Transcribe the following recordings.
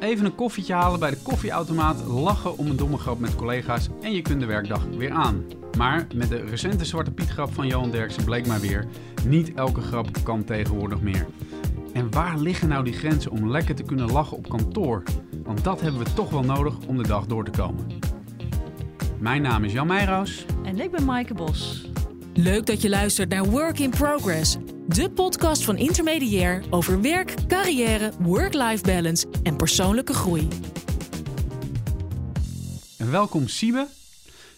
Even een koffietje halen bij de koffieautomaat, lachen om een domme grap met collega's en je kunt de werkdag weer aan. Maar met de recente Zwarte Piet grap van Johan Derksen bleek maar weer, niet elke grap kan tegenwoordig meer. En waar liggen nou die grenzen om lekker te kunnen lachen op kantoor? Want dat hebben we toch wel nodig om de dag door te komen. Mijn naam is Jan Meijeraus. En ik ben Maaike Bos. Leuk dat je luistert naar Work in Progress, de podcast van Intermediair over werk, carrière, work-life balance en persoonlijke groei. En welkom Siebe.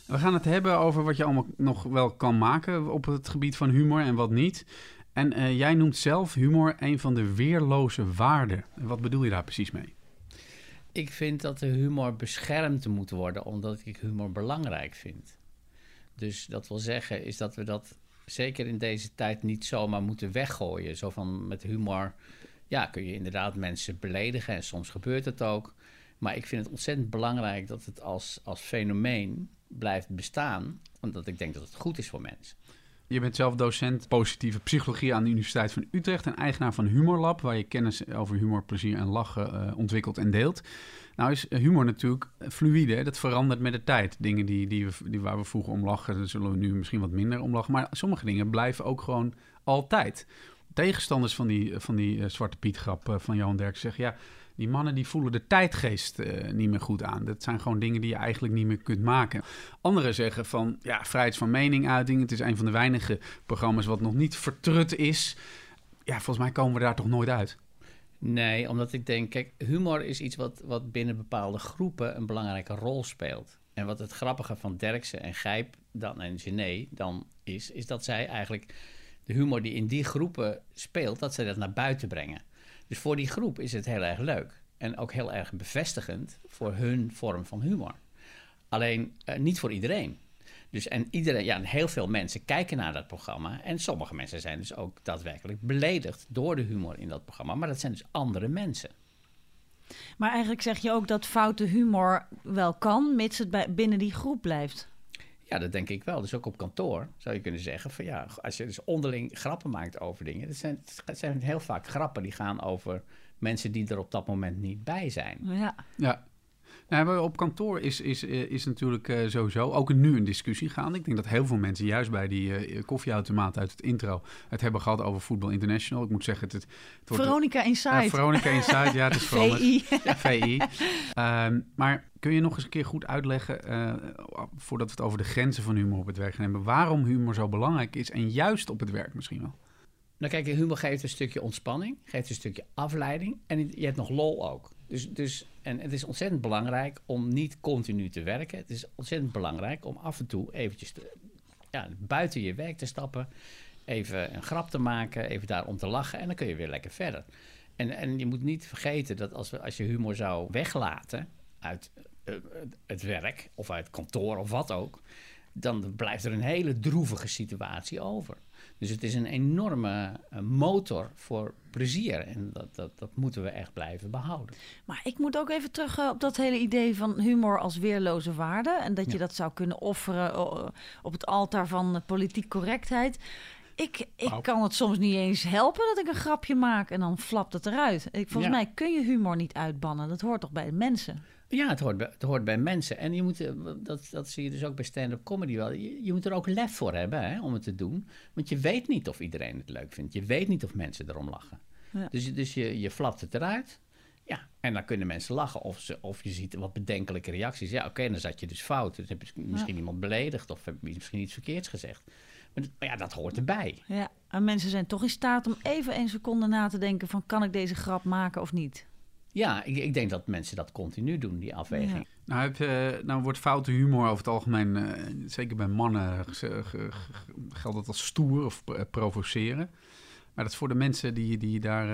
We gaan het hebben over wat je allemaal nog wel kan maken op het gebied van humor en wat niet. En uh, jij noemt zelf humor een van de weerloze waarden. Wat bedoel je daar precies mee? Ik vind dat de humor beschermd moet worden, omdat ik humor belangrijk vind. Dus dat wil zeggen, is dat we dat zeker in deze tijd niet zomaar moeten weggooien. Zo van met humor, ja, kun je inderdaad mensen beledigen en soms gebeurt het ook. Maar ik vind het ontzettend belangrijk dat het als, als fenomeen blijft bestaan, omdat ik denk dat het goed is voor mensen. Je bent zelf docent positieve psychologie aan de Universiteit van Utrecht en eigenaar van Humorlab, waar je kennis over humor, plezier en lachen uh, ontwikkelt en deelt. Nou is humor natuurlijk fluïde, dat verandert met de tijd. Dingen die, die, we, die waar we vroeger om lachen, daar zullen we nu misschien wat minder om lachen. Maar sommige dingen blijven ook gewoon altijd. Tegenstanders van die, van die uh, Zwarte Piet grap uh, van Johan Derk zeggen, ja, die mannen die voelen de tijdgeest uh, niet meer goed aan. Dat zijn gewoon dingen die je eigenlijk niet meer kunt maken. Anderen zeggen van, ja, vrijheid van meninguiting. Het is een van de weinige programma's wat nog niet vertrut is. Ja, volgens mij komen we daar toch nooit uit. Nee, omdat ik denk, kijk, humor is iets wat, wat binnen bepaalde groepen een belangrijke rol speelt. En wat het grappige van Derksen en Gijp dan, en Gené dan is, is dat zij eigenlijk de humor die in die groepen speelt, dat zij dat naar buiten brengen. Dus voor die groep is het heel erg leuk. En ook heel erg bevestigend voor hun vorm van humor. Alleen uh, niet voor iedereen. Dus en iedereen, ja, heel veel mensen kijken naar dat programma. En sommige mensen zijn dus ook daadwerkelijk beledigd door de humor in dat programma. Maar dat zijn dus andere mensen. Maar eigenlijk zeg je ook dat foute humor wel kan, mits het bij, binnen die groep blijft. Ja, dat denk ik wel. Dus ook op kantoor zou je kunnen zeggen van ja, als je dus onderling grappen maakt over dingen. Dat zijn, het zijn heel vaak grappen die gaan over mensen die er op dat moment niet bij zijn. Ja. ja. Nou, op kantoor is, is, is natuurlijk uh, sowieso ook nu een discussie gaande. Ik denk dat heel veel mensen, juist bij die uh, koffieautomaat uit het intro, het hebben gehad over Voetbal International. Ik moet zeggen, het, het wordt... Veronica Inside. Uh, Veronica Inside, ja, het is veranderd. VI. Ja, VI. Um, maar kun je nog eens een keer goed uitleggen, uh, voordat we het over de grenzen van humor op het werk gaan hebben, waarom humor zo belangrijk is en juist op het werk misschien wel? Nou kijk, humor geeft een stukje ontspanning, geeft een stukje afleiding en je hebt nog lol ook. Dus, dus, en het is ontzettend belangrijk om niet continu te werken. Het is ontzettend belangrijk om af en toe eventjes te, ja, buiten je werk te stappen. Even een grap te maken, even daar om te lachen. En dan kun je weer lekker verder. En, en je moet niet vergeten dat als, als je humor zou weglaten uit uh, het werk of uit kantoor of wat ook. Dan blijft er een hele droevige situatie over. Dus het is een enorme motor voor plezier. En dat, dat, dat moeten we echt blijven behouden. Maar ik moet ook even terug op dat hele idee van humor als weerloze waarde. En dat je Ja. dat zou kunnen offeren eh, op het altaar van politiek correctheid. Ik, ik Oh. kan het soms niet eens helpen dat ik een grapje maak en dan flapt het eruit. Ik, volgens Ja. mij kun je humor niet uitbannen. Dat hoort toch bij de mensen? Ja, het hoort, bij, het hoort bij mensen. En je moet, eh, dat, dat zie je dus ook bij stand-up comedy wel. Je, je moet er ook lef voor hebben hè, om het te doen. Want je weet niet of iedereen het leuk vindt. Je weet niet of mensen erom lachen. Ja. Dus, je- dus je, je flapt het eruit. Ja, en dan kunnen mensen lachen. Of, ze, of je ziet wat bedenkelijke reacties. Ja, oké, dan zat je dus fout. Dan heb je misschien iemand beledigd of heb je misschien iets verkeerds gezegd. Maar ja, dat hoort erbij. Ja, en mensen zijn toch in staat om even een seconde na te denken van kan ik deze grap maken of niet? Ja, ik, ik denk dat mensen dat continu doen, die afweging. Ja. Nou, het, eh, nou wordt foute humor over het algemeen, eh, zeker bij mannen, ge- ge- ge- geldt dat als stoer of eh, provoceren. Maar dat is voor de mensen die, die daar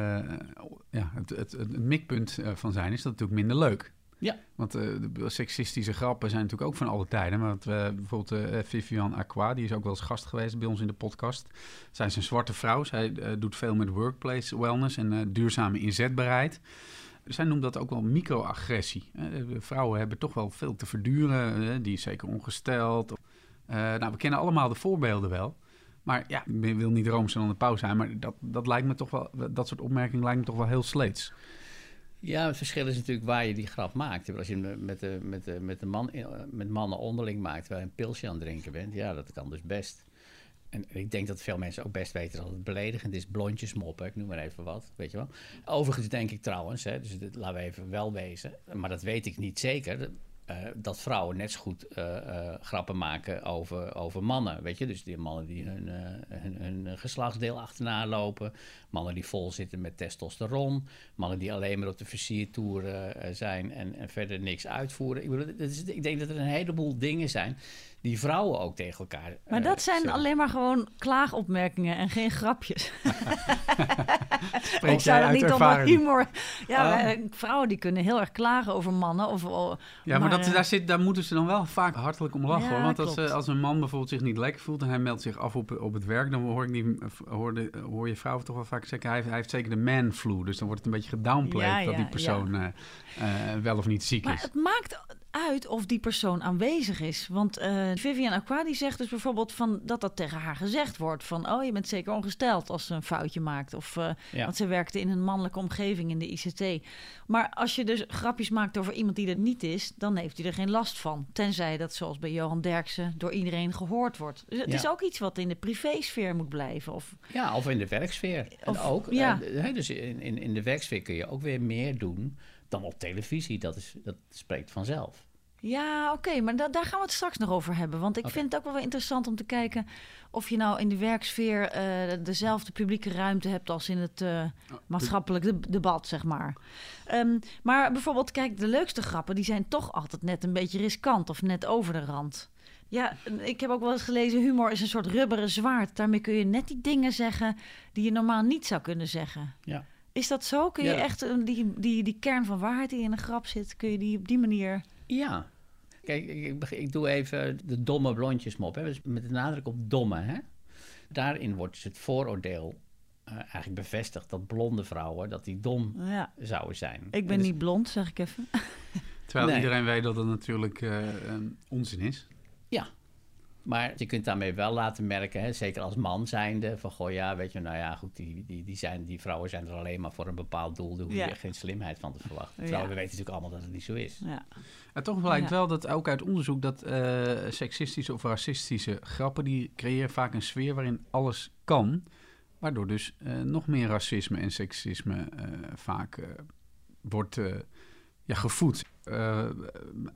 ja, het, het, het mikpunt van zijn, is dat natuurlijk minder leuk. Ja. Want de seksistische grappen zijn natuurlijk ook van alle tijden. Maar we, bijvoorbeeld eh Vivian Aqua, die is ook wel eens gast geweest bij ons in de podcast. Zij is een zwarte vrouw. Zij doet veel met workplace wellness en duurzame inzetbaarheid. Zij noemt dat ook wel microagressie. Eh, vrouwen hebben toch wel veel te verduren. eh, die is zeker ongesteld. Eh, nou, we kennen allemaal de voorbeelden wel. Maar ja, ik wil niet roomser dan de pauw zijn. Maar dat, dat lijkt me toch wel, dat soort opmerkingen lijkt me toch wel heel sleets. Ja, het verschil is natuurlijk waar je die grap maakt. Als je met, de, met, de, met, de man, met mannen onderling maakt, terwijl je een pilsje aan het drinken bent, ja, dat kan dus best. En ik denk dat veel mensen ook best weten dat het beledigend is. Blondjes moppen, ik noem maar even wat, weet je wel. Overigens denk ik trouwens, hè, dus laten we even wel wezen, maar dat weet ik niet zeker. Uh, dat vrouwen net zo goed uh, uh, grappen maken over, over mannen. Weet je, dus die mannen die hun, hun, hun, geslachtsdeel achterna lopen. Mannen die vol zitten met testosteron. Mannen die alleen maar op de versiertoeren zijn en, en verder niks uitvoeren. Ik, bedoel, is, ik denk dat er een heleboel dingen zijn die vrouwen ook tegen elkaar. Maar dat zijn alleen maar gewoon klaagopmerkingen en geen grapjes. Ik zou dat niet onder ervaring? humor. Ja, maar, eh, vrouwen die kunnen heel erg klagen over mannen. Of, Ja, maar, dat, eh, daar, zit, daar moeten ze dan wel vaak hartelijk om lachen. Ja, hoor. Want als, klopt. eh, als een man bijvoorbeeld zich niet lekker voelt en hij meldt zich af op, op het werk, dan hoor, ik die, hoor, de, hoor je vrouw toch wel vaak zeggen, hij, heeft- hij heeft zeker de man flu. Dus dan wordt het een beetje gedownplayed Ja, dat die persoon wel of niet ziek Maar is. het maakt uit of die persoon aanwezig is. Want eh Vivian Aquadi zegt dus bijvoorbeeld van dat dat tegen haar gezegd wordt. Van, oh, je bent zeker ongesteld als ze een foutje maakt. Of, Ja. Want ze werkte in een mannelijke omgeving in de ICT. Maar als je dus grapjes maakt over iemand die er niet is... dan heeft hij er geen last van. Tenzij dat, zoals bij Johan Derksen, door iedereen gehoord wordt. Dus het Ja. is ook iets wat in de privésfeer moet blijven. Of, Ja, of in de werksfeer. Of- en ook, ja. eh, dus in, in, in de werksfeer kun je ook weer meer doen dan op televisie. Dat, is, dat spreekt vanzelf. Ja, oké, maar da- daar gaan we het straks nog over hebben. Want ik vind het ook wel interessant om te kijken of je nou in de werksfeer eh, dezelfde publieke ruimte hebt als in het eh, maatschappelijk de- debat, zeg maar. Ehm, maar bijvoorbeeld, kijk, de leukste grappen die zijn toch altijd net een beetje riskant of net over de rand. Ja, ik heb ook wel eens gelezen, humor is een soort rubberen zwaard. Daarmee kun je net die dingen zeggen die je normaal niet zou kunnen zeggen. Ja. Is dat zo? Kun je Ja. echt eh, die, die, die kern van waarheid die in een grap zit, kun je die op die manier... Ja. Kijk, ik, ik, doe even de domme blondjesmop. Hè? Dus met de nadruk op domme. Hè? Daarin wordt dus het vooroordeel eh, eigenlijk bevestigd dat blonde vrouwen dat die dom Ja. zouden zijn. Ik En ben dus- niet blond, zeg ik even. Terwijl Nee. iedereen weet dat het natuurlijk eh, onzin is. Ja. Maar je kunt daarmee wel laten merken, hè, zeker als man zijnde, van goh ja, weet je, nou ja, goed, die, die, die, zijn, die vrouwen zijn er alleen maar voor een bepaald doel. Daar hoef je Ja. echt geen slimheid van te verwachten. Ja. Terwijl we weten natuurlijk allemaal dat het niet zo is. Ja. En toch blijkt Ja. wel dat ook uit onderzoek dat eh, seksistische of racistische grappen, die creëren vaak een sfeer waarin alles kan. Waardoor dus eh, nog meer racisme en seksisme eh, vaak wordt eh, ja, gevoed. Eh,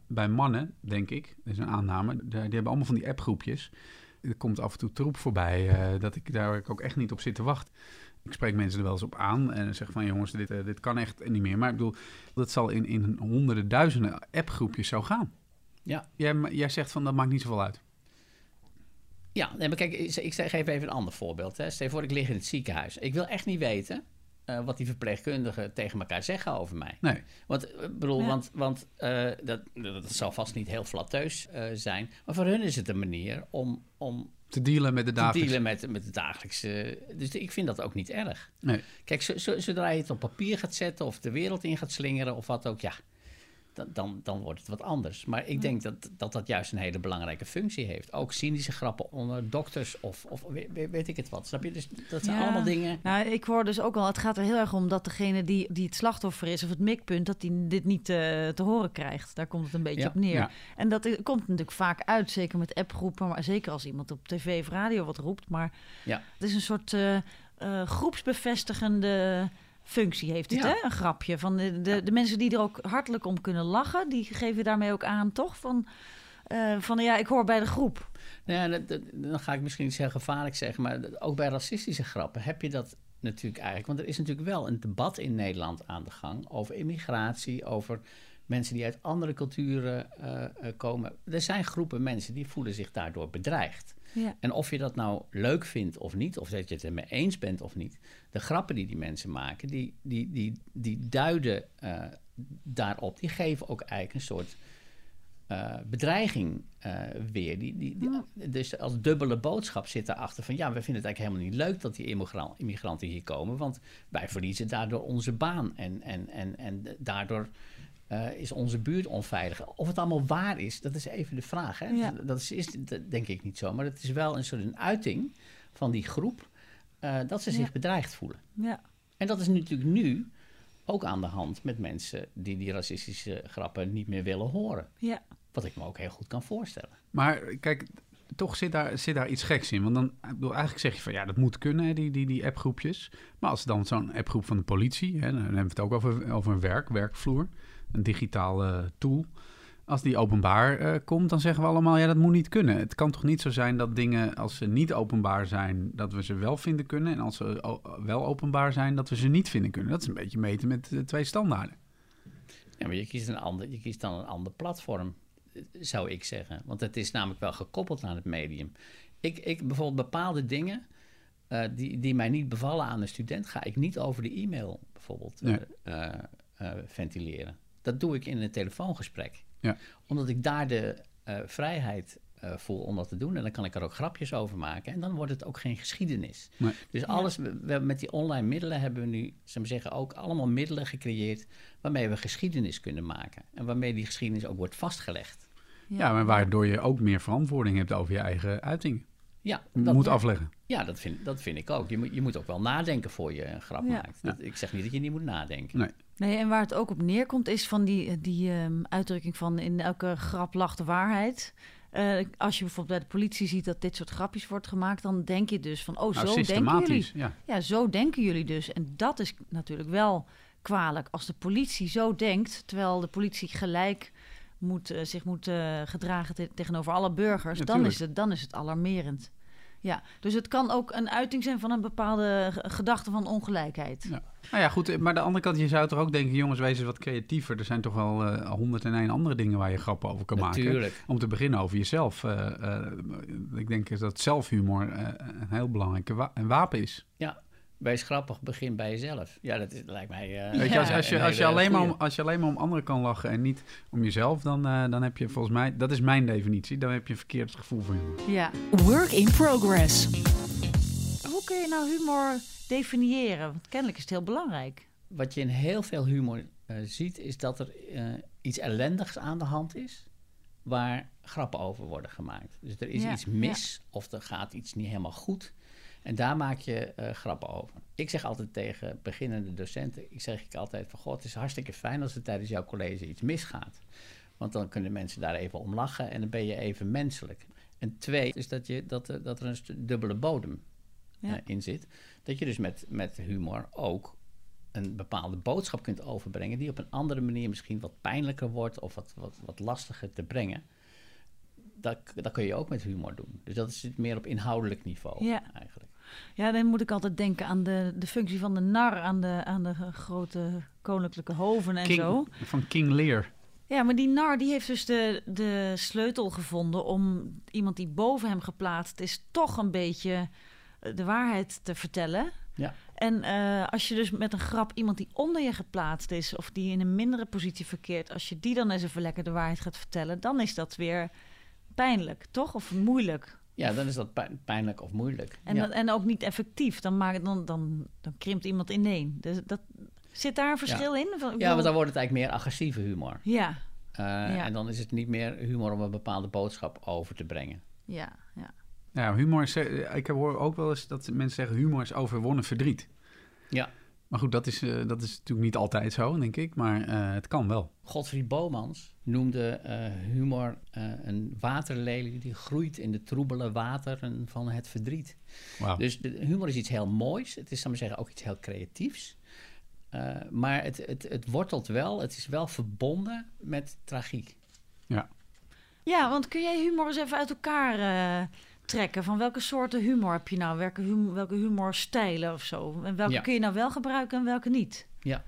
bij mannen, denk ik, dat is een aanname, die, die hebben allemaal van die appgroepjes. Er komt af en toe troep voorbij eh, dat ik daar ik ook echt niet op zit te wachten. Ik spreek mensen er wel eens op aan en zeg van jongens, dit, eh, dit kan echt niet meer. Maar ik bedoel, dat zal in, in honderden, duizenden appgroepjes zo gaan. Ja. Jij, jij zegt van dat maakt niet zoveel uit. Ja, nee, maar kijk, ik, ik zeg even een ander voorbeeld. Hè. Stel voor, ik lig in het ziekenhuis. Ik wil echt niet weten eh, wat die verpleegkundigen tegen elkaar zeggen over mij. Nee. Want, eh, bedoel, Ja. want, want eh, dat, dat zal vast niet heel flatteus eh, zijn. Maar voor hun is het een manier om, om Te dealen met de te dagelijkse... dealen met, met het dagelijkse. Dus ik vind dat ook niet erg. Nee. Kijk, zo- zo- zodra je het op papier gaat zetten of de wereld in gaat slingeren of wat ook, ja, dan, dan, wordt het wat anders. Maar ik denk dat, dat dat juist een hele belangrijke functie heeft. Ook cynische grappen onder dokters of, of weet, ik het wat. Snap je? Dus dat zijn Ja. allemaal dingen. Nou, ik hoor dus ook al, het gaat er heel erg om dat degene die, die het slachtoffer is, of het mikpunt, dat die dit niet eh, te horen krijgt. Daar komt het een beetje Ja. op neer. Ja. En dat komt natuurlijk vaak uit, zeker met appgroepen, maar zeker als iemand op tv of radio wat roept. Maar Ja. het is een soort eh, eh, groepsbevestigende functie heeft het, Ja. hè? Een grapje. Van de, de, de mensen die er ook hartelijk om kunnen lachen, die geven daarmee ook aan, toch? Van, eh, van ja, ik hoor bij de groep. Nou ja, dat- dat- dan ga ik misschien iets heel gevaarlijk zeggen, maar ook bij racistische grappen heb je dat natuurlijk eigenlijk. Want er is natuurlijk wel een debat in Nederland aan de gang over immigratie, over mensen die uit andere culturen eh, eh, komen. Er zijn groepen mensen die voelen zich daardoor bedreigd. Ja. En of je dat nou leuk vindt of niet, of dat je het ermee eens bent of niet, de grappen die die mensen maken, die, die, die, die duiden eh, daarop. Die geven ook eigenlijk een soort eh, bedreiging eh, weer. Die, die, die- Dus als dubbele boodschap zit daarachter van... ja, we vinden het eigenlijk helemaal niet leuk dat die immigra- immigranten hier komen... want wij verliezen daardoor onze baan en, en, en, en daardoor... eh, is onze buurt onveilig. Of het allemaal waar is, dat is even de vraag. Hè? Ja. Dat is, is dat denk ik niet zo. Maar het is wel een soort een uiting van die groep... eh, dat ze zich Ja. bedreigd voelen. Ja. En dat is natuurlijk nu ook aan de hand met mensen die die racistische grappen niet meer willen horen. Ja. Wat ik me ook heel goed kan voorstellen. Maar kijk, toch zit daar, zit daar iets geks in. Want dan, bedoel, eigenlijk zeg je van ja, dat moet kunnen, die, die, die appgroepjes. Maar als dan zo'n appgroep van de politie, hè, dan hebben we het ook over, over een werk, werkvloer, een digitale tool. Als die openbaar eh, komt, dan zeggen we allemaal, ja, dat moet niet kunnen. Het kan toch niet zo zijn dat dingen, als ze niet openbaar zijn, dat we ze wel vinden kunnen. En als ze o- wel openbaar zijn, dat we ze niet vinden kunnen. Dat is een beetje meten met eh, twee standaarden. Ja, maar je kiest, een ander, je kiest dan een ander platform, zou ik zeggen. Want het is namelijk wel gekoppeld aan het medium. Ik, ik bijvoorbeeld bepaalde dingen eh, die, die mij niet bevallen aan een student, ga ik niet over de e-mail bijvoorbeeld Nee. ventileren. Dat doe ik in een telefoongesprek. Ja. Omdat ik daar de eh, vrijheid eh, voel om dat te doen. En dan kan ik er ook grapjes over maken. En dan wordt het ook geen geschiedenis. Nee. Dus alles, we, met die online middelen hebben we nu, zullen we zeggen, ook allemaal middelen gecreëerd waarmee we geschiedenis kunnen maken. En waarmee die geschiedenis ook wordt vastgelegd. Ja, maar waardoor je ook meer verantwoording hebt over je eigen uitingen. Ja, dat, moet afleggen. ja dat, vind, dat vind ik ook. Je moet, je moet ook wel nadenken voor je een grap Ja. maakt. Dat, Ik zeg niet dat je niet moet nadenken. Nee. Nee, en waar het ook op neerkomt is van die, die ehm, uitdrukking van in elke grap lacht de waarheid. Eh, als je bijvoorbeeld bij de politie ziet dat dit soort grapjes wordt gemaakt, dan denk je dus van, oh, Nou, zo denken jullie. Ja, zo denken jullie dus. En dat is natuurlijk wel kwalijk. Als de politie zo denkt, terwijl de politie gelijk moet, eh, zich moet eh, gedragen te- tegenover alle burgers, dan is, het, dan is het alarmerend. Ja, dus het kan ook een uiting zijn van een bepaalde gedachte van ongelijkheid. Ja. Nou ja, goed. Maar aan de andere kant, je zou toch ook denken, jongens, wees eens wat creatiever. Er zijn toch wel eh, honderd en één andere dingen waar je grappen over kan maken. Natuurlijk. Om te beginnen over jezelf. Eh, eh, ik denk dat zelfhumor eh, een heel belangrijk wa- wapen is. Ja, wees grappig, begin bij jezelf. Ja, dat, is, lijkt mij... eh, Weet je, als, als, je, als, je alleen maar om, als je alleen maar om anderen kan lachen en niet om jezelf, dan, eh, dan heb je volgens mij, dat is mijn definitie, dan heb je een verkeerd gevoel voor humor. Ja. Work in progress. Hoe kun je nou humor definiëren? Want kennelijk is het heel belangrijk. Wat je in heel veel humor eh, ziet, is dat er eh, iets ellendigs aan de hand is, waar grappen over worden gemaakt. Dus er is Ja, iets mis, of er gaat iets niet helemaal goed. En daar maak je eh, grappen over. Ik zeg altijd tegen beginnende docenten, ik zeg ik altijd van, god, het is hartstikke fijn als er tijdens jouw college iets misgaat. Want dan kunnen mensen daar even om lachen en dan ben je even menselijk. En twee, is dat, je, dat, er- dat er een dubbele bodem Ja. eh, in zit. Dat je dus met, met humor ook een bepaalde boodschap kunt overbrengen... die op een andere manier misschien wat pijnlijker wordt... of wat, wat, wat lastiger te brengen. Dat, dat kun je ook met humor doen. Dus dat zit meer op inhoudelijk niveau Ja. eigenlijk. Ja, dan moet ik altijd denken aan de, de functie van de nar aan de, aan de grote koninklijke hoven en zo. Van King Lear. Ja, maar die nar die heeft dus de, de sleutel gevonden om iemand die boven hem geplaatst is, toch een beetje eh, de waarheid te vertellen. Ja. En eh, als je dus met een grap iemand die onder je geplaatst is, of die in een mindere positie verkeert, als je die dan eens even lekker de waarheid gaat vertellen, dan is dat weer pijnlijk, toch? Of moeilijk. Ja, dan is dat pijn- pijnlijk of moeilijk. En, ja. dat, en ook niet effectief. Dan, maakt, dan, dan, dan krimpt iemand ineen. Dus dat, zit daar een verschil in? Van, ja, want dan wordt het eigenlijk meer agressieve humor. ja, Eh, Ja. En dan is het niet meer humor om een bepaalde boodschap over te brengen. ja, ja. Ja, humor is, eh, ik hoor ook wel eens dat mensen zeggen humor is overwonnen verdriet. Ja. Maar goed, dat is, eh, dat is natuurlijk niet altijd zo, denk ik, maar eh, het kan wel. Godfried Bomans noemde eh, humor eh, een waterlelie die groeit in de troebele wateren van het verdriet. Wauw. Dus de, humor is iets heel moois. Het is, zal ik maar zeggen, ook iets heel creatiefs. Eh, maar het, het, het wortelt wel, het is wel verbonden met tragiek. ja, want kun jij humor eens even uit elkaar eh, trekken? Van welke soorten humor heb je nou? Welke, hum, welke humorstijlen of zo? En welke Ja. kun je nou wel gebruiken en welke niet? Ja.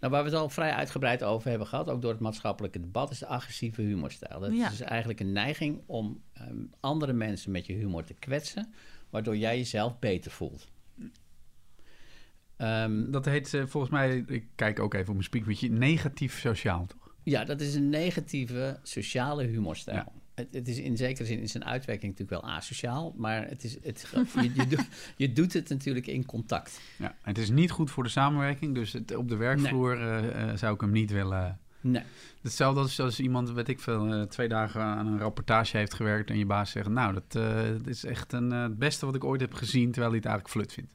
Nou, waar we het al vrij uitgebreid over hebben gehad, ook door het maatschappelijke debat, is de agressieve humorstijl. Dat Ja. is dus eigenlijk een neiging om ehm, andere mensen met je humor te kwetsen, waardoor jij jezelf beter voelt. Ehm, Dat heet eh, volgens mij, ik kijk ook even op mijn speakbriefje, negatief sociaal, toch? ja, dat is een negatieve sociale humorstijl. Ja. Het, het is in zekere zin in zijn uitwerking natuurlijk wel asociaal, maar het is, het, je, je, doet, je doet het natuurlijk in contact. Ja, het is niet goed voor de samenwerking, dus het, op de werkvloer eh, eh, zou ik hem niet willen... Nee. Hetzelfde als, als iemand, weet ik veel, eh, twee dagen aan een rapportage heeft gewerkt en je baas zegt, nou, dat, is echt een, het beste wat ik ooit heb gezien, terwijl hij het eigenlijk flut vindt.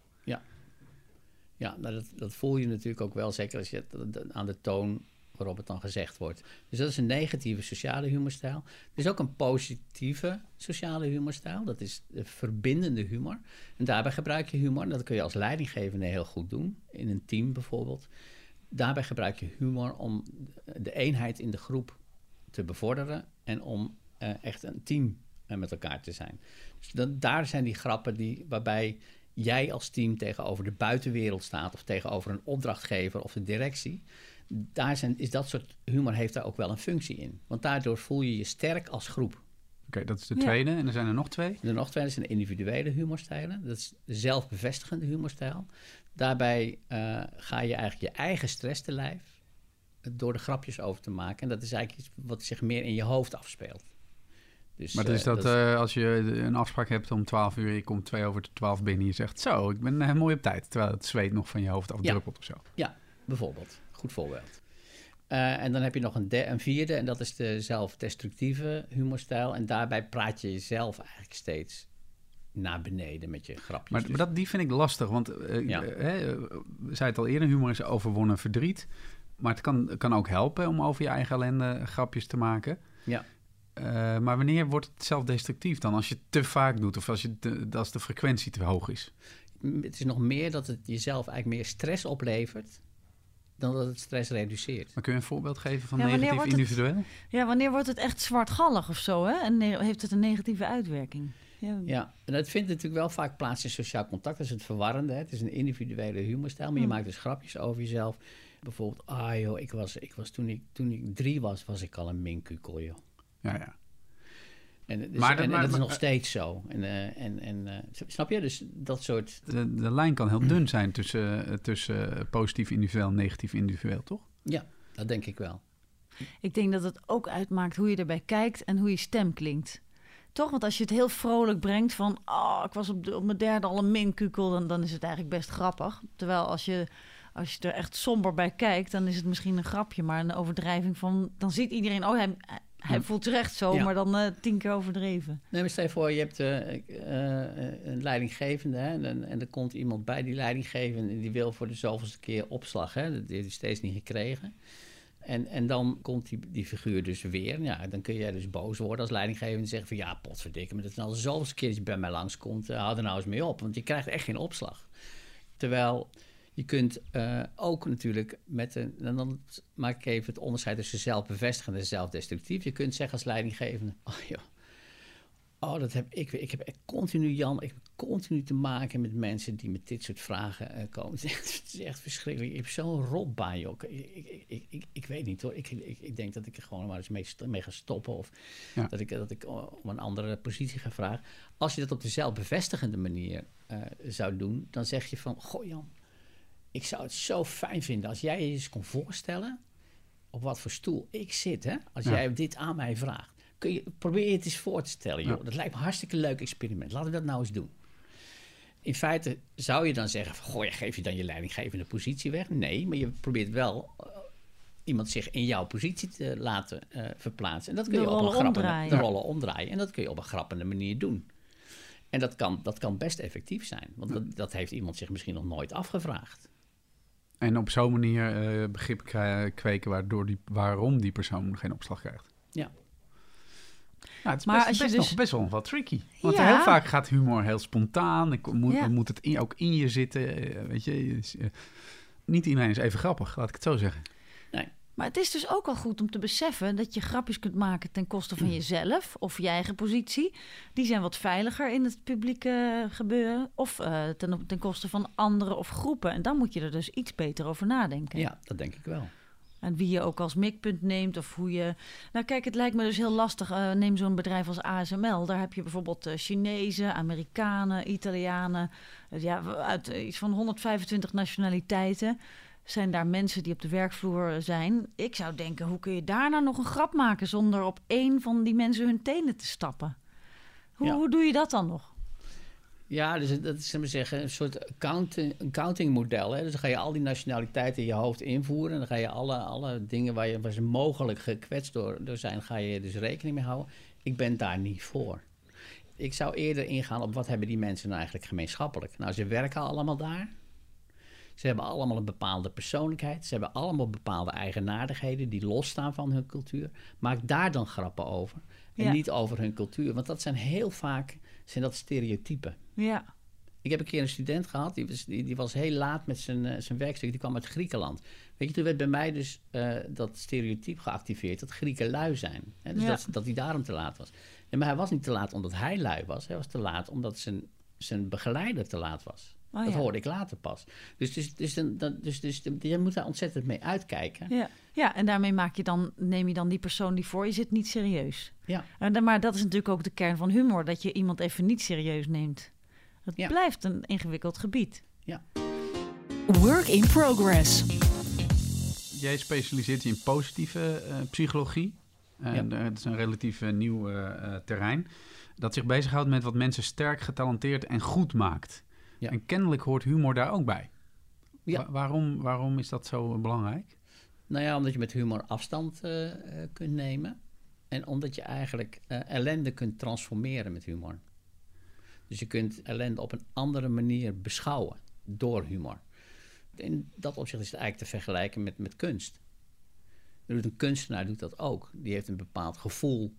Ja, nou, dat, dat voel je natuurlijk ook wel, zeker als je aan de toon waarop het dan gezegd wordt. Dus dat is een negatieve sociale humorstijl. Er is ook een positieve sociale humorstijl. Dat is de verbindende humor. En daarbij gebruik je humor. Dat kun je als leidinggevende heel goed doen. In een team bijvoorbeeld. Daarbij gebruik je humor om de eenheid in de groep te bevorderen. En om uh, echt een team uh, met elkaar te zijn. Dus daar zijn die grappen die, waarbij jij als team tegenover de buitenwereld staat. Of tegenover een opdrachtgever of de directie daar zijn, is dat soort humor heeft daar ook wel een functie in. Want daardoor voel je je sterk als groep. Oké, dat is de tweede. En er zijn er nog twee? Er nog twee. Dat zijn individuele humorstijlen. Dat is de zelfbevestigende humorstijl. Daarbij uh, ga je eigenlijk je eigen stress te lijf door de grapjes over te maken. En dat is eigenlijk iets wat zich meer in je hoofd afspeelt. Dus, maar is uh, dat, dat uh, als je een afspraak hebt om 12 uur, je komt twee over de 12 binnen, je zegt zo, ik ben mooi op tijd, terwijl het zweet nog van je hoofd afdruppelt ja. of zo. Ja, bijvoorbeeld. Goed voorbeeld. Uh, en dan heb je nog een, een, vierde, en dat is de zelfdestructieve humorstijl. En daarbij praat je jezelf eigenlijk steeds naar beneden met je grapjes. Maar, maar dat, die vind ik lastig, want uh, ja. hè, we zei het al eerder, humor is overwonnen verdriet. Maar het kan, kan ook helpen om over je eigen ellende grapjes te maken. Ja. Uh, maar wanneer wordt het zelfdestructief dan? Als je het te vaak doet of als, je te, als de frequentie te hoog is? Het is nog meer dat het jezelf eigenlijk meer stress oplevert dan dat het stress reduceert. Maar kun je een voorbeeld geven van ja, negatief individueel? Het, ja, wanneer wordt het echt zwartgallig of zo, hè? En heeft het een negatieve uitwerking? Ja. ja, en dat vindt natuurlijk wel vaak plaats in sociaal contact. Dat is het verwarrende. Hè? Het is een individuele humorstijl, maar je maakt dus grapjes over jezelf. Bijvoorbeeld, ah joh, ik was, ik was toen, ik, toen ik drie was, was ik al een minkukel, joh. Ja, ja. En, dus, maar, en, maar, en dat is nog steeds zo. En, uh, en, en uh, snap je? Dus dat soort... De, de lijn kan heel dun zijn tussen, uh, tussen positief individueel en negatief individueel, toch? Ja, dat denk ik wel. Ik denk dat het ook uitmaakt hoe je erbij kijkt en hoe je stem klinkt. Toch? Want als je het heel vrolijk brengt van... oh, ik was op, de, op mijn derde al een minkukel... Dan, dan is het eigenlijk best grappig. Terwijl als je, als je er echt somber bij kijkt... dan is het misschien een grapje, maar een overdrijving van... dan ziet iedereen... oh, hij, hij voelt terecht zo, ja. maar dan uh, tien keer overdreven. Nee, maar stel je voor, je hebt uh, uh, een leidinggevende hè, en, en er komt iemand bij die leidinggevende en die wil voor de zoveelste keer opslag. Hè, dat heeft hij steeds niet gekregen. En, en dan komt die, die figuur dus weer. Ja, dan kun jij dus boos worden als leidinggevende en zeggen van... ja, potverdikke, maar dat is nou de zoveelste keer dat je bij mij langskomt. hou er nou eens mee op, want je krijgt echt geen opslag. Terwijl je kunt uh, ook natuurlijk met een. En dan maak ik even het onderscheid tussen zelfbevestigend en zelfdestructief. Je kunt zeggen als leidinggevende: Oh joh, oh, dat heb ik. Ik heb continu, Jan, ik heb continu te maken met mensen die met dit soort vragen uh, komen. Het is, echt, het is, echt, verschrikkelijk. Ik heb zo'n rotbaan, joh. Ik, ik, ik, ik, weet niet hoor. Ik, ik, denk dat ik er gewoon maar eens mee, mee ga stoppen. Of ja. dat, ik, dat ik om een andere positie ga vragen. Als je dat op de zelfbevestigende manier uh, zou doen, dan zeg je van: Goh, Jan ik zou het zo fijn vinden als jij je eens kon voorstellen op wat voor stoel ik zit. Hè? Als ja. jij dit aan mij vraagt. Kun je, probeer je het eens voor te stellen. Joh. Ja. Dat lijkt me een hartstikke leuk experiment. Laten we dat nou eens doen. In feite zou je dan zeggen: van, Goh, geef je dan je leidinggevende positie weg? Nee, maar je probeert wel uh, iemand zich in jouw positie te laten uh, verplaatsen. En dat kun de je op een grappende omdraaien. de rollen omdraaien. En dat kun je op een grappende manier doen. En dat kan, dat kan best effectief zijn. Want dat, dat heeft iemand zich misschien nog nooit afgevraagd. En op zo'n manier uh, begrip kweken waardoor die, waarom die persoon geen opslag krijgt. Ja. Nou, het is maar best, best, dus... nog, best wel wat tricky. Want ja. heel vaak gaat humor heel spontaan. Ik moet, ja. moet het in, ook in je zitten. Uh, weet je, uh, niet iedereen is even grappig, laat ik het zo zeggen. Nee. Maar het is dus ook wel goed om te beseffen dat je grapjes kunt maken ten koste van jezelf of je eigen positie. Die zijn wat veiliger in het publieke gebeuren. Of uh, ten, ten koste van anderen of groepen. En dan moet je er dus iets beter over nadenken. Ja, dat denk ik wel. En wie je ook als mikpunt neemt of hoe je... Nou kijk, het lijkt me dus heel lastig. Uh, neem zo'n bedrijf als ASML. Daar heb je bijvoorbeeld uh, Chinezen, Amerikanen, Italianen. Uh, ja, uit iets van 125 nationaliteiten zijn daar mensen die op de werkvloer zijn. Ik zou denken, hoe kun je daar nou nog een grap maken zonder op één van die mensen hun tenen te stappen? Hoe, ja. hoe doe je dat dan nog? Ja, dus dat is maar zeggen, een soort accounting, accounting model. Hè? Dus dan ga je al die nationaliteiten in je hoofd invoeren. En dan ga je alle, alle dingen waar, je, waar ze mogelijk gekwetst door, door zijn, ga je dus rekening mee houden. Ik ben daar niet voor. Ik zou eerder ingaan op wat hebben die mensen nou eigenlijk gemeenschappelijk. Nou, ze werken allemaal daar. Ze hebben allemaal een bepaalde persoonlijkheid. Ze hebben allemaal bepaalde eigenaardigheden die losstaan van hun cultuur. Maak daar dan grappen over. En Ja. niet over hun cultuur. Want dat zijn heel vaak zijn dat stereotypen. Ja. Ik heb een keer een student gehad, die was, die, die was heel laat met zijn, eh, zijn werkstuk. Die kwam uit Griekenland. Weet je, toen werd bij mij dus eh, dat stereotype geactiveerd dat Grieken lui zijn. Hè? Dus Ja. dat, dat hij daarom te laat was. Nee, maar hij was niet te laat omdat hij lui was. Hij was te laat omdat zijn, zijn begeleider te laat was. Oh, dat ja. hoorde ik later pas. Dus, dus, dus, dan, dan, dus, dus, je moet daar ontzettend mee uitkijken. Ja. ja, en daarmee maak je dan, neem je dan die persoon die voor je zit niet serieus. Ja. En dan- maar dat is natuurlijk ook de kern van humor, dat je iemand even niet serieus neemt. Het Ja. blijft een ingewikkeld gebied. Work in progress. Jij specialiseert je in positieve eh, psychologie. En Ja. eh, het is een relatief eh, nieuw eh, eh, terrein. Dat zich bezighoudt met wat mensen sterk, getalenteerd en goed maakt. Ja. En kennelijk hoort humor daar ook bij. Ja. Wa- waarom, waarom is dat zo belangrijk? Nou ja, omdat je met humor afstand eh, eh, kunt nemen. En omdat je eigenlijk eh, ellende kunt transformeren met humor. Dus je kunt ellende op een andere manier beschouwen door humor. In dat opzicht is het eigenlijk te vergelijken met, met kunst. Een kunstenaar doet dat ook. Die heeft een bepaald gevoel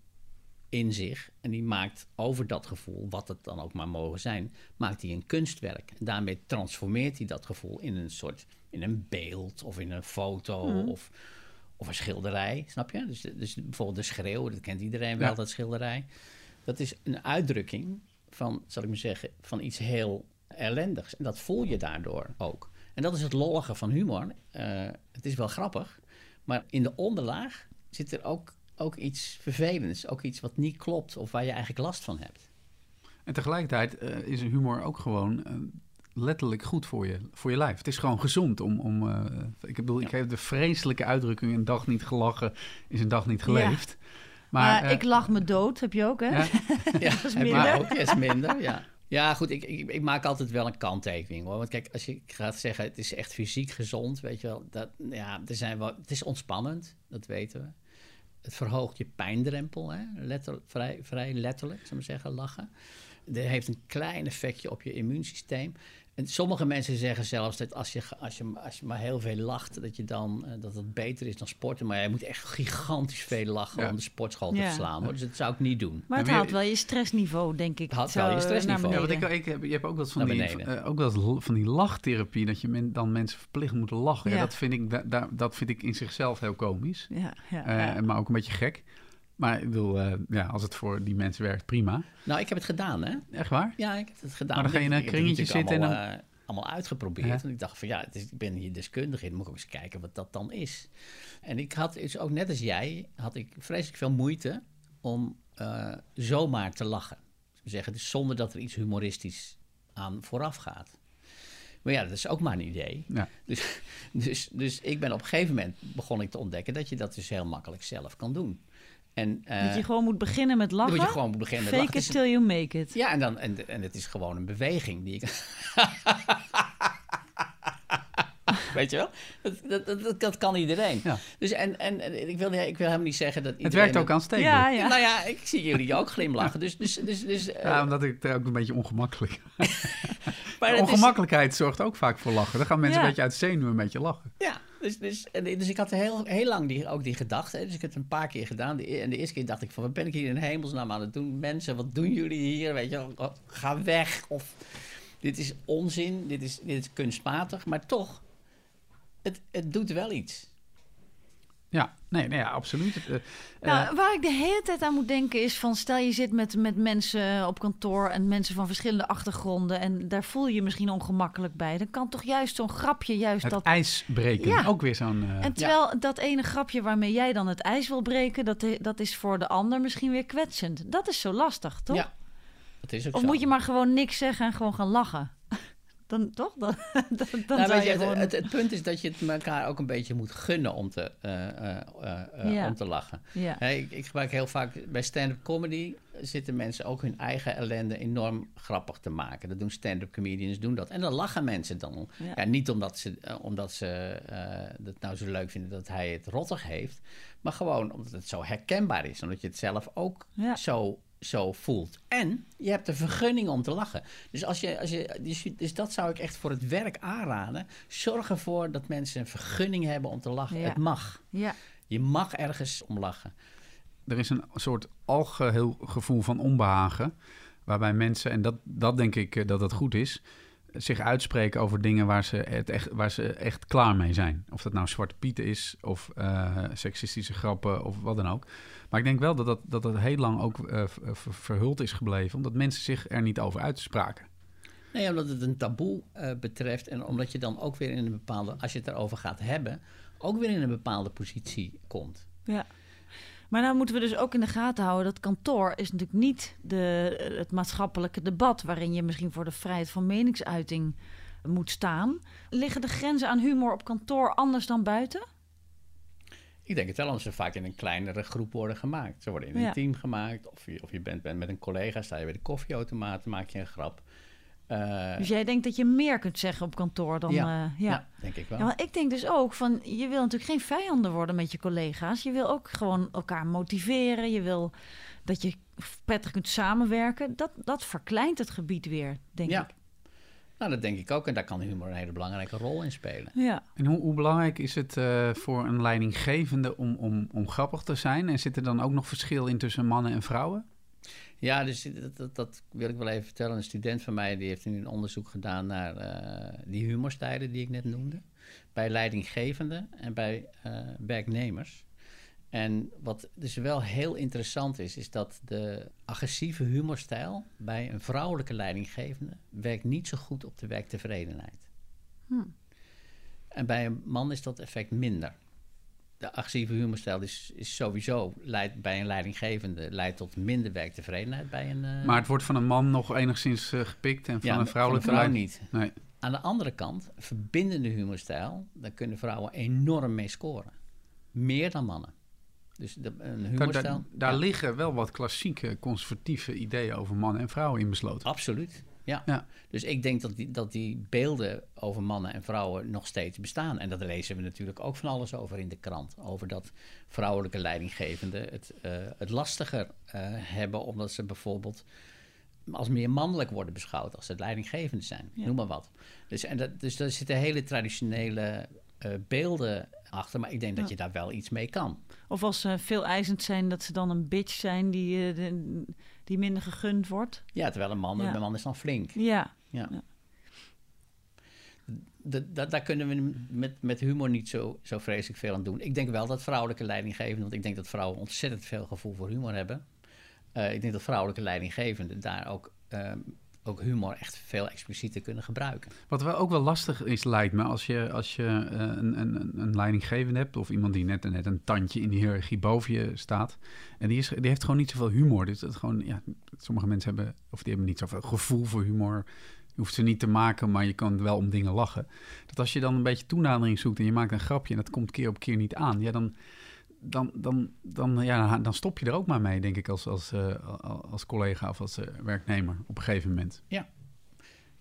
in zich. En die maakt over dat gevoel, wat het dan ook maar mogen zijn, maakt hij een kunstwerk. En daarmee transformeert hij dat gevoel in een soort, in een beeld of in een foto of, of een schilderij. Snap je? Dus, dus bijvoorbeeld de schreeuw, dat kent iedereen wel, Ja. dat schilderij. Dat is een uitdrukking van, zal ik maar zeggen, van iets heel ellendigs. En dat voel je daardoor ook. En dat is het lollige van humor. Eh, het is wel grappig, maar in de onderlaag zit er ook, ook iets vervelends. Ook iets wat niet klopt of waar je eigenlijk last van hebt. En tegelijkertijd eh, is humor ook gewoon eh, letterlijk goed voor je, voor je lijf. Het is gewoon gezond om... om eh, ik bedoel, ik heb de vreselijke uitdrukking... een dag niet gelachen is een dag niet geleefd. Maar, ik lach me dood, heb je ook, hè? ja, Ja, is minder. ook. is minder, ja. Ja, goed, ik, ik, ik maak altijd wel een kanttekening hoor. Want kijk, als je gaat zeggen het is echt fysiek gezond, weet je wel, dat, ja, er zijn wel, het is ontspannend, dat weten we. Het verhoogt je pijndrempel, hè? Letter, vrij, vrij letterlijk, zou ik zeggen, lachen. Het heeft een klein effectje op je immuunsysteem. En sommige mensen zeggen zelfs dat als je, als je, als je maar heel veel lacht, dat, je dan, eh, dat het beter is dan sporten. Maar je moet echt gigantisch veel lachen Ja. om de sportschool te Ja. verslaan. Hoor. Dus dat zou ik niet doen. Maar het Ja, maar haalt wel je stressniveau, denk ik. Het haalt wel je eh, stressniveau. Ja, want ik, ik heb, je hebt ook wel eens van die, eh, ook wel van die lachtherapie, dat je men, dan mensen verplicht moet lachen. Ja. Ja. dat, vind ik, da- da- dat vind ik in zichzelf heel komisch, Ja, ja, Eh, ja. maar ook een beetje gek. Maar ik bedoel, eh, ja, als het voor die mensen werkt, prima. Nou, ik heb het gedaan, hè? Echt waar? Ja, ik heb het gedaan. Maar dan ga je in een kringetje zitten en allemaal, eh, allemaal uitgeprobeerd. Ja. En ik dacht van ja, het is, ik ben hier deskundig in. Moet ik ook eens kijken wat dat dan is. En ik had dus ook net als jij, had ik vreselijk veel moeite om eh, zomaar te lachen. Zeggen, dus zonder dat er iets humoristisch aan vooraf gaat. Maar ja, dat is ook maar een idee. Ja. Dus, dus, dus ik ben op een gegeven moment begon ik te ontdekken dat je dat dus heel makkelijk zelf kan doen. En, eh, dat je gewoon moet beginnen met lachen. moet je gewoon beginnen met Fake lachen. it Het till you make it. ja, en, dan, en, en het is gewoon een beweging die ik. Weet je wel? Dat, dat, dat, dat- dat kan iedereen. Ja. Dus en, en, en ik, wil, ik wil helemaal niet zeggen dat. Het iedereen werkt ook aanstekelijk. Ja, Ja, ja. Nou ja, ik zie jullie ook glimlachen. Dus, dus, dus, dus, eh, omdat ik het ook een beetje ongemakkelijk. maar het is- Ongemakkelijkheid zorgt ook vaak voor lachen. Dan gaan mensen Ja. een beetje uit zenuwen een beetje lachen. Ja, dus, dus, dus ik had heel, heel lang die, ook die gedachte. Dus ik heb het een paar keer gedaan. E- en de eerste keer dacht ik van, wat ben ik hier in hemelsnaam aan het doen? Mensen, wat doen jullie hier? Weet je, ga weg. Of dit is onzin, dit is, dit is kunstmatig. Maar toch, het, het doet wel iets. Ja, nee, nee ja, absoluut. Eh, eh, Nou, waar ik de hele tijd aan moet denken is van... stel je zit met, met mensen op kantoor en mensen van verschillende achtergronden... en daar voel je je misschien ongemakkelijk bij. Dan kan toch juist zo'n grapje juist het dat... ijs breken, Ja. ook weer zo'n... eh, En terwijl dat ene grapje waarmee jij dan het ijs wil breken... dat, dat is voor de ander misschien weer kwetsend. Dat is zo lastig, toch? Ja, dat is ook Of zo. moet je maar gewoon niks zeggen en gewoon gaan lachen? Dan toch? Dan, dan, dan Nou, weet je, gewoon... het, het punt is dat je het elkaar ook een beetje moet gunnen om te, eh, eh, eh, Ja. om te lachen. ja. Ik, ik gebruik heel vaak bij stand-up comedy zitten mensen ook hun eigen ellende enorm grappig te maken. Dat doen stand-up comedians, doen dat. En dan lachen mensen dan. Ja. Ja. niet omdat ze, omdat ze het nou zo leuk vinden dat hij het rottig heeft, maar gewoon omdat het zo herkenbaar is. Omdat je het zelf ook zo zo voelt. En je hebt een vergunning om te lachen. Dus, als je, als je, dus, dus dat zou ik echt voor het werk aanraden. Zorg ervoor dat mensen een vergunning hebben om te lachen. Ja. Het mag. Ja. Je mag ergens om lachen. Er is een soort algeheel gevoel van onbehagen. Waarbij mensen, en dat, dat denk ik eh, dat dat goed is, zich uitspreken over dingen waar ze, het echt, waar ze echt klaar mee zijn. Of dat nou Zwarte Piet is, of eh, seksistische grappen, of wat dan ook. Maar ik denk wel dat dat, dat, dat heel lang ook eh, ver- ver- verhuld is gebleven, omdat mensen zich er niet over uitspraken. Nee, omdat het een taboe eh, betreft. En omdat je dan ook weer in een bepaalde, als je het erover gaat hebben, ook weer in een bepaalde positie komt. Ja. Maar nou moeten we dus ook in de gaten houden dat kantoor is natuurlijk niet de, het maatschappelijke debat waarin je misschien voor de vrijheid van meningsuiting moet staan. Liggen de grenzen aan humor op kantoor anders dan buiten? Ik denk het wel, omdat ze vaak in een kleinere groep worden gemaakt. Ze worden in een Ja. team gemaakt. Of je, of je bent, bent met een collega, sta je bij de koffieautomaat, maak je een grap. Eh, Dus jij denkt dat je meer kunt zeggen op kantoor dan... Ja. eh, ja. ja. denk ik wel. Ja, want ik denk dus ook van, je wil natuurlijk geen vijanden worden met je collega's. Je wil ook gewoon elkaar motiveren. Je wil dat je prettig kunt samenwerken. Dat, dat verkleint het gebied weer, denk ik. Nou, dat denk ik ook. En daar kan humor een hele belangrijke rol in spelen. Ja. En hoe, hoe belangrijk is het eh, voor een leidinggevende om, om, om grappig te zijn? En zit er dan ook nog verschil in tussen mannen en vrouwen? Ja, dus dat, dat, dat wil ik wel even vertellen. Een student van mij die heeft nu een onderzoek gedaan naar eh, die humorstijlen die ik net noemde. Bij leidinggevenden en bij eh, werknemers. En wat dus wel heel interessant is, is dat de agressieve humorstijl bij een vrouwelijke leidinggevende werkt niet zo goed op de werktevredenheid. Hm. En bij een man is dat effect minder. De agressieve humorstijl is, is sowieso leidt bij een leidinggevende leidt tot minder werktevredenheid bij een. eh, Maar het wordt van een man nog enigszins eh, gepikt en van ja, een vrouwelijke van een vrouw niet. Nee. Aan de andere kant, verbindende humorstijl, daar kunnen vrouwen enorm mee scoren. Meer dan mannen. Dus de, een Daar, daar, humorstijl. daar ja, liggen wel wat klassieke conservatieve ideeën over mannen en vrouwen in besloten. Absoluut. Ja. Ja. Dus ik denk dat die, dat die beelden over mannen en vrouwen nog steeds bestaan. En dat lezen we natuurlijk ook van alles over in de krant. Over dat vrouwelijke leidinggevenden het, eh, het lastiger eh, hebben, omdat ze bijvoorbeeld als meer mannelijk worden beschouwd als het leidinggevende zijn. Ja. Noem maar wat. Dus, en dat, dus daar zitten hele traditionele eh, beelden achter. Maar ik denk dat je daar wel iets mee kan. Of als ze veel eisend zijn, dat ze dan een bitch zijn die, eh, de- die minder gegund wordt. Ja, terwijl een man, Ja. een man is dan flink. Ja, Ja. Dat, daar kunnen we met, met humor niet zo, zo vreselijk veel aan doen. Ik denk wel dat vrouwelijke leidinggevenden, want ik denk dat vrouwen ontzettend veel gevoel voor humor hebben. Eh, ik denk dat vrouwelijke leidinggevenden daar ook, ehm, ook humor echt veel explicieter kunnen gebruiken. Wat wel ook wel lastig is, lijkt me, als je, als je eh, een, een, een leidinggevende hebt... of iemand die net, net een tandje in de hiërarchie boven je staat... en die, is, die heeft gewoon niet zoveel humor. Dus dat gewoon, ja, sommige mensen hebben, of die hebben niet zoveel gevoel voor humor... Je hoeft ze niet te maken, maar je kan wel om dingen lachen. Dat als je dan een beetje toenadering zoekt en je maakt een grapje... en dat komt keer op keer niet aan, ja, dan, dan, dan, dan, ja, dan stop je er ook maar mee, denk ik, als, als, eh, als collega of als eh, werknemer op een gegeven moment.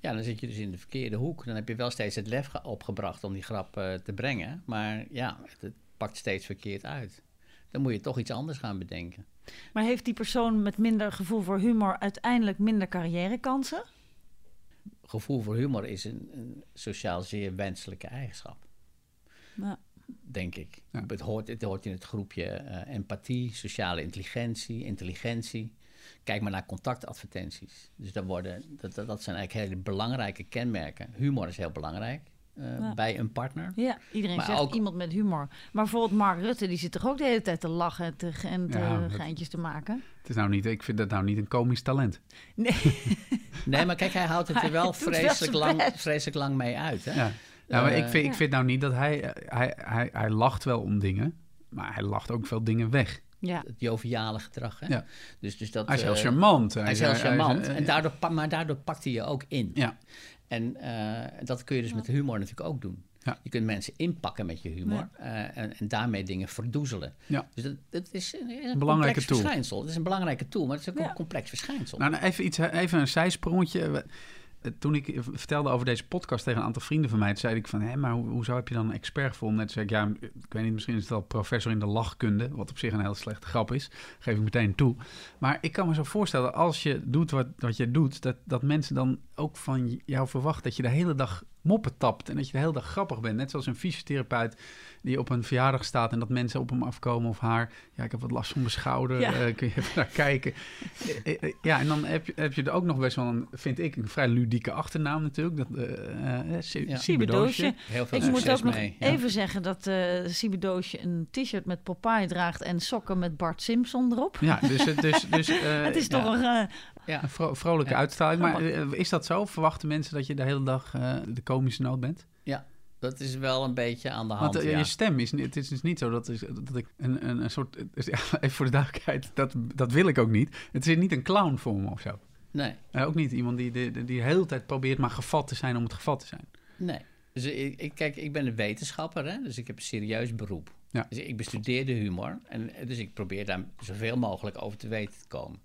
Ja, dan zit je dus in de verkeerde hoek. Dan heb je wel steeds het lef ge- opgebracht om die grap eh, te brengen. Maar ja, het, het pakt steeds verkeerd uit. Dan moet je toch iets anders gaan bedenken. maar heeft die persoon met minder gevoel voor humor uiteindelijk minder carrièrekansen? Gevoel voor humor is een, een sociaal zeer wenselijke eigenschap. Nou, denk ik. Ja. Het, hoort, het hoort in het groepje eh, empathie, sociale intelligentie, intelligentie. Kijk maar naar contactadvertenties. Dus dat, worden, dat, dat, dat zijn eigenlijk hele belangrijke kenmerken. Humor is heel belangrijk eh, Ja. bij een partner. ja, iedereen Maar zegt ook- iemand met humor. Maar bijvoorbeeld Mark Rutte, die zit toch ook de hele tijd te lachen en te, ge- en te Ja, dat- geintjes te maken? Het is nou niet, ik vind dat nou niet een komisch talent. Nee, Nee, maar kijk, hij houdt het er wel vreselijk, lang, vreselijk lang mee uit. Hè? Ja. Ja, maar Eh, ik vind, ik vind nou niet dat hij, hij, hij... Hij lacht wel om dingen, maar hij lacht ook veel dingen weg. ja. Het joviale gedrag. Hè? Ja. Dus, dus dat, Hij is heel eh, charmant. Hij is heel charmant. hij- en daardoor, maar daardoor pakt hij je ook in. Ja, En eh, dat kun je dus met humor natuurlijk ook doen. Ja. Je kunt mensen inpakken met je humor eh, en, en daarmee dingen verdoezelen. Ja. Dus dat, dat is, een- een Belangrijke complex tool. verschijnsel. Het is een belangrijke tool, maar het is ook Ja. een complex verschijnsel. nou, nou, even, iets, even een zijsprongetje. Eh, toen ik vertelde over deze podcast tegen een aantal vrienden van mij, zei ik van, hé, maar ho- hoezo heb je dan een expert gevonden? Net zei ik, ja, ik weet niet, misschien is het wel professor in de lachkunde, wat op zich een heel slechte grap is, geef ik meteen toe. Maar ik kan me zo voorstellen, als je doet wat, wat je doet, dat, dat mensen dan ook van jou verwachten dat je de hele dag moppen tapt en dat je de hele dag grappig bent. Net zoals een fysiotherapeut die op een verjaardag staat en dat mensen op hem afkomen of haar. Ja, ik heb wat last van mijn schouder, Ja. eh, kun je even naar kijken. Eh, eh, ja, en dan heb je, heb je er ook nog best wel een, vind ik, een vrij ludieke achternaam natuurlijk. Dat, Si- Ja. Sieberdoosje. Heel veel Ik moet succes ook nog mee. Ja. even zeggen dat eh Sibedoosje een t-shirt met Popeye draagt en sokken met Bart Simpson erop. Ja, dus, het- dus, dus eh, het is ja, toch een... eh, Ja. een vro- vrolijke Ja. uitstraling. Maar is dat zo? Verwachten mensen dat je de hele dag eh, de komische noot bent? Dat is wel een beetje aan de hand, Want eh, ja. je stem is, niet- het is dus niet zo dat, is, dat ik een, een, een soort... even voor de duidelijkheid, dat, dat wil ik ook niet. Het is niet een clown voor me of zo. Nee, Eh, ook niet iemand die, die, die de hele tijd probeert maar gevat te zijn om het gevat te zijn. nee. Dus ik, ik, kijk, ik ben een wetenschapper, hè? dus ik heb een serieus beroep. Ja. Dus ik bestudeer de humor. En, dus ik probeer daar zoveel mogelijk over te weten te komen.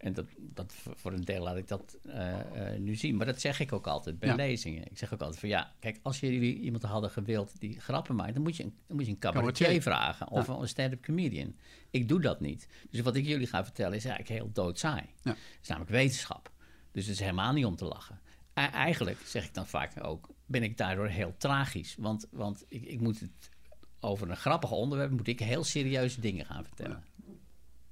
En dat, dat, voor- een deel laat ik dat eh, eh, nu zien. Maar dat zeg ik ook altijd bij Ja. lezingen. Ik zeg ook altijd van ja, kijk, als jullie iemand hadden gewild die grappen maakt, dan moet je een, dan moet je een Cabaretier. cabaretier vragen of een stand-up comedian. Ik doe dat niet. Dus wat ik jullie ga vertellen is eigenlijk heel doodsaai. Ja. Het is namelijk wetenschap. Dus het is helemaal niet om te lachen. E- eigenlijk, zeg ik dan vaak ook, ben ik daardoor heel tragisch. Want, want ik, ik moet het over een grappig onderwerp, moet ik heel serieuze dingen gaan vertellen.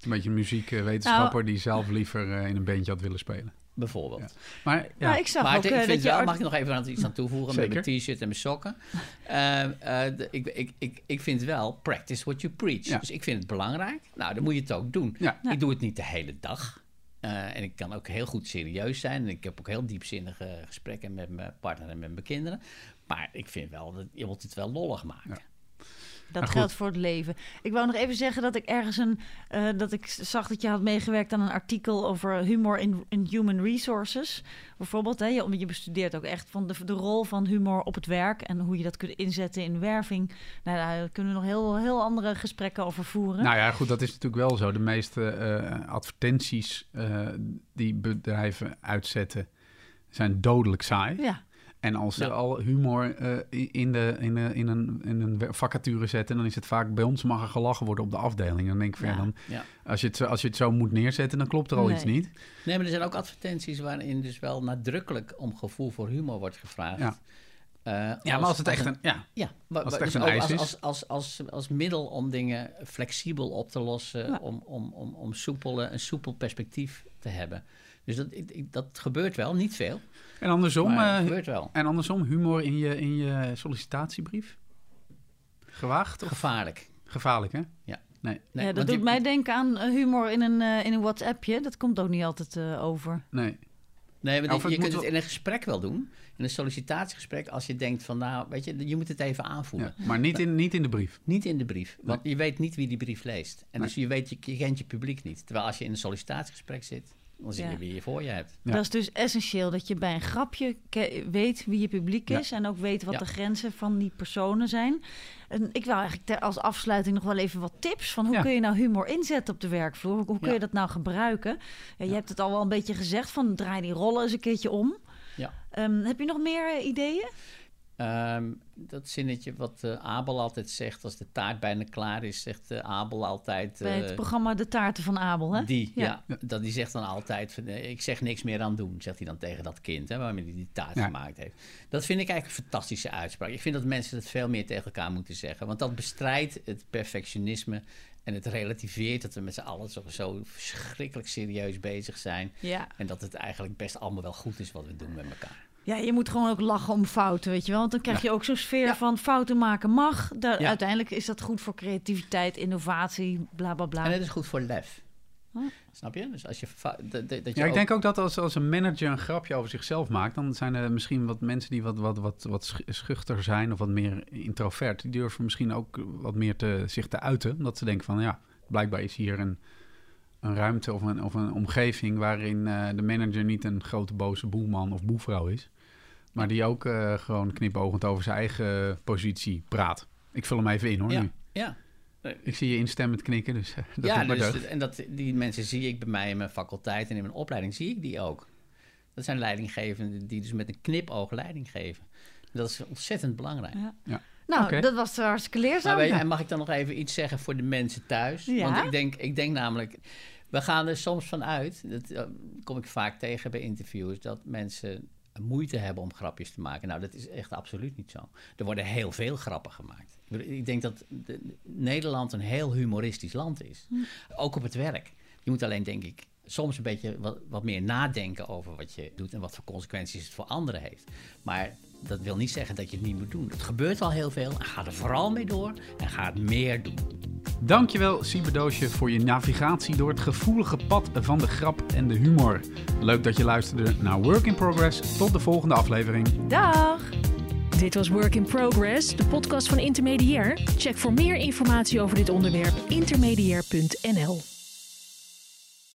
Een beetje een muziekwetenschapper Nou- die zelf liever eh, in een bandje had willen spelen. Bijvoorbeeld. Maar ja, Nou, ik zag Maar ook het- eh, ik vind dat je... wel, art- mag ik nog even aan iets aan toevoegen Zeker. met mijn t-shirt en mijn sokken? Eh, eh, de- ik, ik, ik, ik vind wel, practice what you preach. Ja. Dus ik vind het belangrijk. Nou, dan moet je het ook doen. Ja. Ja. Ik doe het niet de hele dag. Eh, en ik kan ook heel goed serieus zijn. En ik heb ook heel diepzinnige gesprekken met mijn partner en met mijn kinderen. Maar ik vind wel, dat je moet het wel lollig maken. Dat geldt voor het leven. Ik wou nog even zeggen dat ik ergens een. eh, dat ik zag dat je had meegewerkt aan een artikel over humor in, in human resources. Bijvoorbeeld, hè, je, je bestudeert ook echt van de, de rol van humor op het werk en hoe je dat kunt inzetten in werving. Nou, daar kunnen we nog heel, heel andere gesprekken over voeren. Nou ja, goed, dat is natuurlijk wel zo. De meeste eh, advertenties eh, die bedrijven uitzetten zijn dodelijk saai. ja, En als ze Ja. al humor eh, in, de, in, de, in, een, in een vacature zetten, dan is het vaak bij ons mag er gelachen worden op de afdeling. Dan denk ik van ja, dan, Ja. als, je het, zo- als je het zo moet neerzetten, dan klopt er al Nee. iets niet. Nee, maar er zijn ook advertenties waarin dus wel nadrukkelijk om gevoel voor humor wordt gevraagd. Ja. Ja, maar als het echt een een. Ja, Als het wa- echt dus een ook eis als, is. als, als, als, als middel om dingen flexibel op te lossen, Ja. om, om, om, om soepele, een soepel perspectief te hebben. Dus dat, dat gebeurt wel, niet veel, en andersom, maar het eh, gebeurt wel. en andersom humor in je, in je sollicitatiebrief. Gewaagd of Gevaarlijk. gevaarlijk, hè? Ja. Nee, Nee, ja, dat doet je- mij denken aan eh, humor in een, eh, in een WhatsAppje. Dat komt ook niet altijd eh, over. nee. Nee, maar je kunt het in een gesprek wel doen. In een sollicitatiegesprek, als je denkt van nou, weet je, je moet het even aanvoelen. Ja, maar niet in, niet in de brief. Niet in de brief, want je weet niet wie die brief leest. En dus je, weet, je, je kent je publiek niet. Terwijl als je in een sollicitatiegesprek zit, dan zie je Ja. wie je voor je hebt. Ja. Dat is dus essentieel dat je bij een grapje weet wie je publiek Ja. is en ook weet wat Ja. de grenzen van die personen zijn. En ik wil eigenlijk ter- als afsluiting nog wel even wat tips van hoe Ja. kun je nou humor inzetten op de werkvloer? Hoe, hoe kun Ja. je dat nou gebruiken? Ja, je hebt het al wel een beetje gezegd van draai die rollen eens een keertje om. Ja. Ehm, heb je nog meer eh, ideeën? Ehm, dat zinnetje wat eh, Abel altijd zegt, als de taart bijna klaar is, zegt eh, Abel altijd... Bij eh, het programma De Taarten van Abel, hè? Die, Ja. ja. Dat, die zegt dan altijd, van, eh, ik zeg niks meer aan doen, zegt hij dan tegen dat kind, hè, waarmee hij die taart Ja. gemaakt heeft. Dat vind ik eigenlijk een fantastische uitspraak. Ik vind dat mensen het veel meer tegen elkaar moeten zeggen, want dat bestrijdt het perfectionisme en het relativeert dat we met z'n allen zo, zo verschrikkelijk serieus bezig zijn. Ja. En dat het eigenlijk best allemaal wel goed is wat we doen met elkaar. Ja, je moet gewoon ook lachen om fouten, weet je wel. Want dan krijg je ook zo'n sfeer Ja. van fouten maken mag. Daar, Ja. Uiteindelijk is dat goed voor creativiteit, innovatie, bla bla bla. En het is goed voor lef. Oh. Snap je? Dus als je... dat- dat- dat je Ja, ik ook- denk ook dat als, als een manager een grapje over zichzelf maakt, dan zijn er misschien wat mensen die wat, wat, wat, wat sch- schuchter zijn of wat meer introvert. Die durven misschien ook wat meer te, zich te uiten. Omdat ze denken van ja, blijkbaar is hier een, een ruimte of een, of een omgeving waarin eh, de manager niet een grote boze boelman of boevrouw is. Maar die ook eh, gewoon knipoogend over zijn eigen positie praat. Ik vul hem even in hoor Ja, nu. ja. Ik zie je instemmend knikken, dus eh, dat ja, dus, en dat, die mensen zie ik bij mij in mijn faculteit en in mijn opleiding zie ik die ook. Dat zijn leidinggevenden die dus met een knipoog leiding geven. Dat is ontzettend belangrijk. Ja. Ja. Nou, dat was hartstikke leerzaam. Maar weet je, en mag ik dan nog even iets zeggen voor de mensen thuis? Ja. Want ik denk, ik denk namelijk, we gaan er soms van uit, dat eh, kom ik vaak tegen bij interviews, dat mensen moeite hebben om grapjes te maken. Nou, dat is echt absoluut niet zo. Er worden heel veel grappen gemaakt. Ik denk dat de- Nederland een heel humoristisch land is. Hm. Ook op het werk. Je moet alleen, denk ik, soms een beetje wat, wat meer nadenken over wat je doet en wat voor consequenties het voor anderen heeft. Maar dat wil niet zeggen dat je het niet moet doen. Het gebeurt al heel veel. En ga er vooral mee door en ga het meer doen. Dankjewel, Siberdoosje, voor je navigatie door het gevoelige pad van de grap en de humor. Leuk dat je luisterde naar Work in Progress. Tot de volgende aflevering. Dag! Dit was Work in Progress, de podcast van Intermediair. Check voor meer informatie over dit onderwerp intermediair.nl.